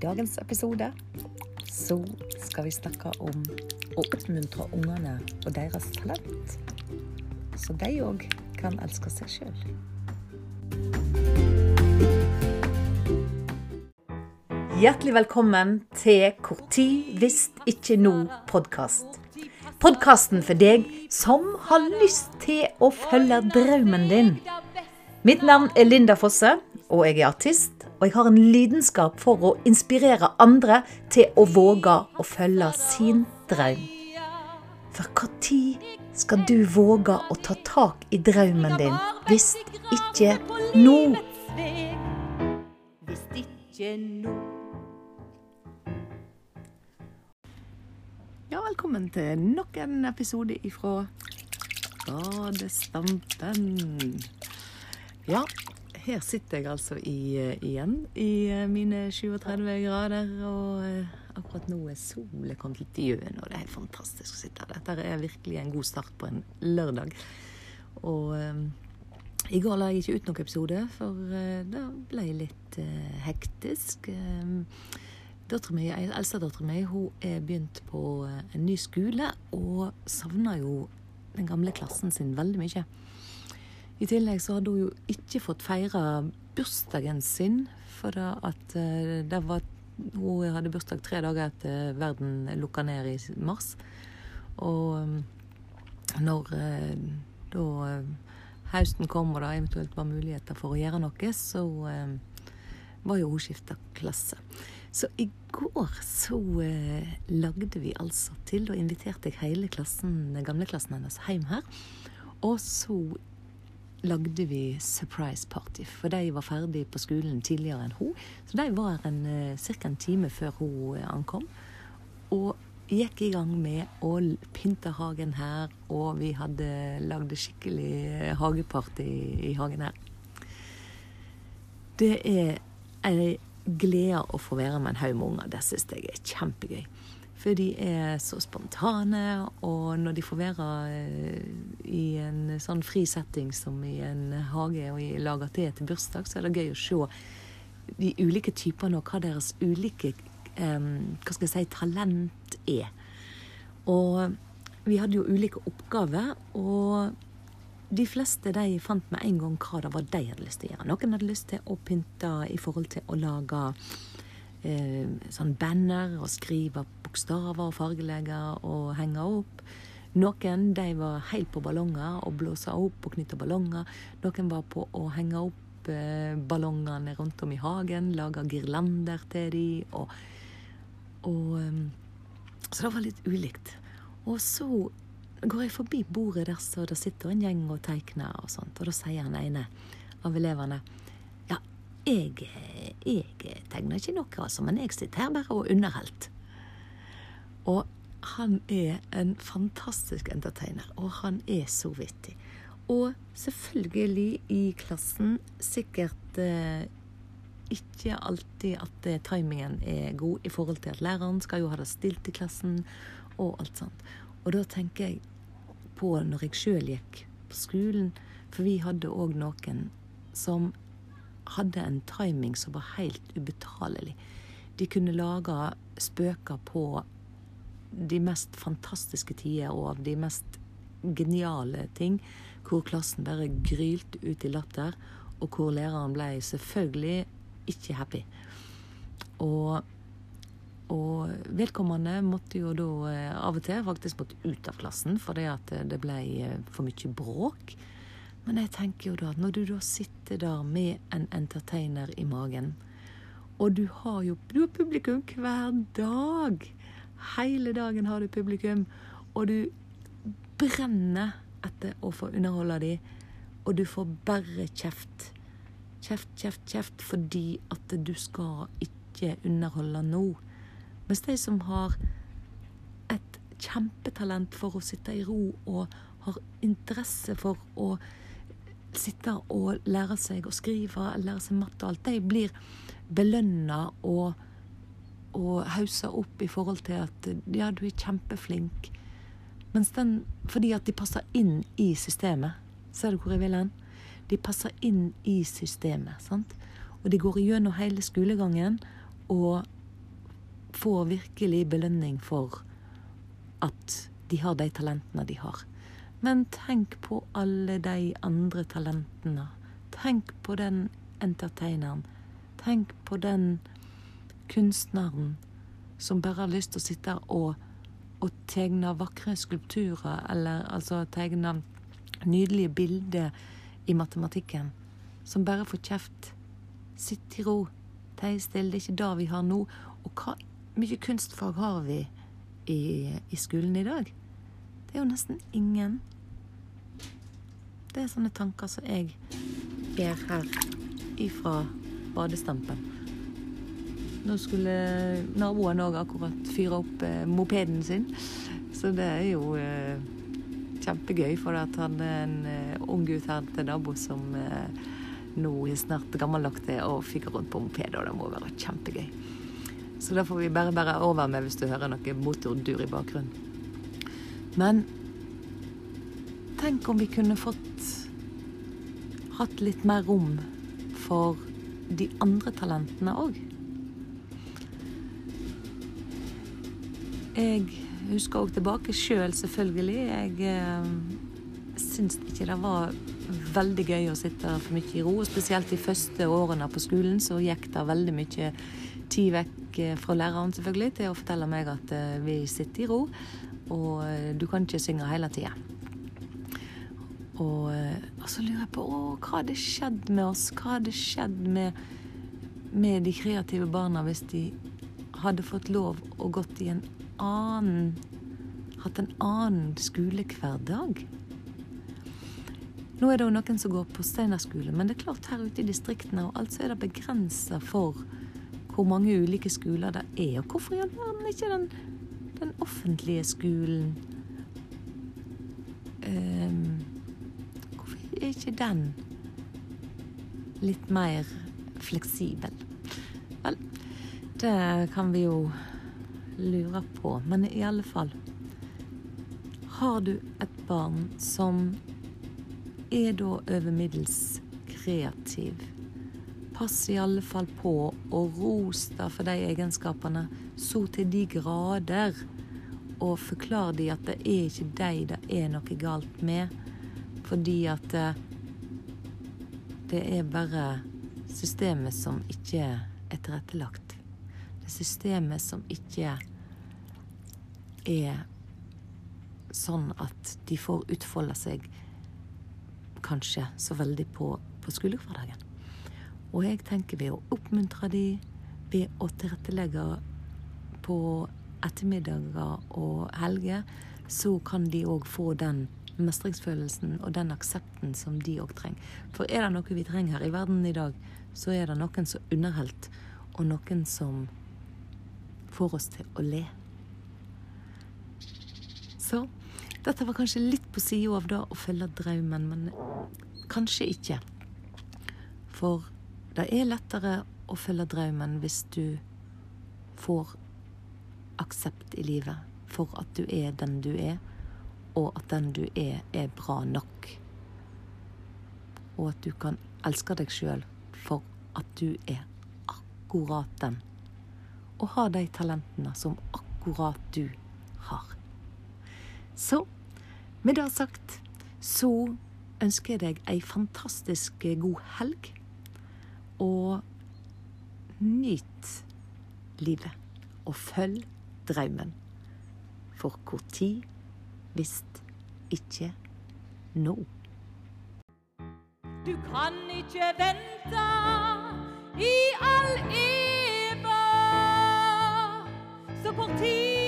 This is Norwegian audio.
dagens episode så skal vi snakke om å oppmuntre ungene og deres talent, så de òg kan elske seg sjøl. Hjertelig velkommen til tid hvis ikke nå-podkast. Podkasten for deg som har lyst til å følge drømmen din. Mitt navn er Linda Fosse, og jeg er artist. Og jeg har en lidenskap for å inspirere andre til å våge å følge sin drøm. For når skal du våge å ta tak i drømmen din, hvis ikke nå? Hvis ikke nå. Ja, velkommen til nok en episode ifra Badestampen. Ja, her sitter jeg altså i, igjen i eh, mine 37 grader. Og eh, akkurat nå er solen kommet litt gjennom, og det er helt fantastisk å sitte her. Dette er virkelig en god start på en lørdag. Og i går la jeg ikke ut noen episode, for det ble litt hektisk. Um, Eldstedattera mi er begynt på eh, en ny skole og savner jo den gamle klassen sin veldig mye. I tillegg så hadde hun jo ikke fått feire bursdagen sin, for at eh, det var Hun hadde bursdag tre dager etter verden lukka ned i mars. Og eh, når da høsten kom og det eventuelt var muligheter for å gjøre noe, så var jo hun skifta klasse. Så i går så eh, lagde vi altså til og inviterte jeg hele klassen, gamleklassen hennes hjem her. Og så lagde vi surprise party, for de var ferdig på skolen tidligere enn hun. Så de var her eh, ca. en time før hun eh, ankom. Og gikk i gang med å pynte hagen her, og vi hadde lagd skikkelig eh, hageparty i hagen her. Det er ei glede å få være med en haug med unger. Det syns jeg er kjempegøy. For de er så spontane, og når de får være eh, i en sånn fri setting som i en hage og lager te til bursdag, så er det gøy å se de ulike typene og hva deres ulike um, hva skal jeg si, talent er. Og vi hadde jo ulike oppgaver, og de fleste de fant med en gang hva det var de hadde lyst til å gjøre. Noen hadde lyst til å pynte i forhold til å lage eh, sånn banner og skrive bokstaver og fargelegger og henge opp. Noen de var helt på ballonger og blåse opp og knytte ballonger. Noen var på å henge opp eh, ballongene rundt om i hagen, lage girlander til de, og, og um, Så det var litt ulikt. Og så går jeg forbi bordet der så det sitter en gjeng og tegner, og sånt, og da sier han ene av elevene Ja, jeg, jeg tegner ikke noe, altså, men jeg sitter her bare og underholder. Og han er en fantastisk entertainer, og han er så vittig. Og selvfølgelig i klassen sikkert eh, ikke alltid at eh, timingen er god i forhold til at læreren skal jo ha det stilt i klassen, og alt sånt. Og da tenker jeg på når jeg sjøl gikk på skolen, for vi hadde òg noen som hadde en timing som var helt ubetalelig. De kunne lage spøker på de mest fantastiske tider og av de mest geniale ting, hvor klassen bare grylte ut i latter, og hvor læreren ble selvfølgelig ikke happy. Og og vedkommende måtte jo da eh, av og til faktisk måtte ut av klassen fordi at det ble eh, for mye bråk. Men jeg tenker jo da at når du da sitter der med en entertainer i magen, og du har jo du har publikum hver dag Hele dagen har du publikum, og du brenner etter å få underholde dem, og du får bare kjeft. Kjeft, kjeft, kjeft fordi at du skal ikke underholde nå. Mens de som har et kjempetalent for å sitte i ro og har interesse for å sitte og lære seg å skrive, lære seg matte og alt, de blir belønna og, og hausa opp i forhold til at ja, du er kjempeflink. Mens den, fordi at de passer inn i systemet. Ser du hvor jeg vil hen? De passer inn i systemet. sant? Og de går gjennom hele skolegangen og får virkelig belønning for at de har de talentene de har. Men tenk på alle de andre talentene. Tenk på den entertaineren. Tenk på den kunstneren som bare har lyst til å sitte og, og tegne vakre skulpturer, eller altså tegne nydelige bilder i matematikken, som bare får kjeft. Sitt i ro. Tei stille. Det er ikke det vi har nå. Og hva mye kunstfag har vi i, i skolen i dag? Det er jo nesten ingen. Det er sånne tanker som jeg ber her ifra badestampen. Nå skulle naboen òg akkurat fyre opp eh, mopeden sin, så det er jo eh, kjempegøy. For at han er en eh, ung gutt her til nabo som eh, nå er snart gammel nok til å fyke rundt på moped, og det må være kjempegøy. Så da får vi bare bære over med hvis du hører noe motordur i bakgrunnen. Men tenk om vi kunne fått hatt litt mer rom for de andre talentene òg. Jeg husker òg tilbake sjøl, selv, selvfølgelig. Jeg eh, syns ikke det var veldig gøy å sitte for mye i ro. Spesielt de første årene på skolen så gikk det veldig mye tid vekk eh, fra læreren selvfølgelig til å fortelle meg at eh, vi sitter i ro, og eh, du kan ikke synge hele tida. Og, og, så lurer jeg på å, hva hadde skjedd med oss? Hva hadde skjedd med, med de kreative barna hvis de hadde fått lov å gått i en annen Hatt en annen skolehverdag? Nå er det jo noen som går på Steinar skole, men det er klart her ute i distriktene og alt så er det begrensa for hvor mange ulike skoler det er. Og hvorfor i all verden ikke den, den offentlige skolen um, Hvorfor er ikke den litt mer fleksibel? Vel, det kan vi jo lure på, men i alle fall Har du et barn som er da over middels kreativ. Pass i alle fall på å ros deg for de egenskapene så til de grader. Og forklar de at det er ikke deg det er noe galt med, fordi at eh, det er bare systemet som ikke er tilrettelagt. Det er systemet som ikke er sånn at de får utfolde seg kanskje så veldig på, på skolehverdagen. Og jeg tenker ved å oppmuntre de, ved å tilrettelegge på ettermiddager og helger, så kan de òg få den mestringsfølelsen og den aksepten som de òg trenger. For er det noe vi trenger her i verden i dag, så er det noen som underholder, og noen som får oss til å le. Så dette var kanskje litt på sida av det å følge drømmen, men kanskje ikke. For det er lettere å følge drømmen hvis du får aksept i livet for at du er den du er, og at den du er, er bra nok. Og at du kan elske deg sjøl for at du er akkurat den. Og har de talentene som akkurat du har. Så med det sagt så ønsker jeg deg ei fantastisk god helg. Og nyt livet. Og følg drømmen. For hvor tid hvis ikke nå. Du kan ikke vente i all eva. Så kort tid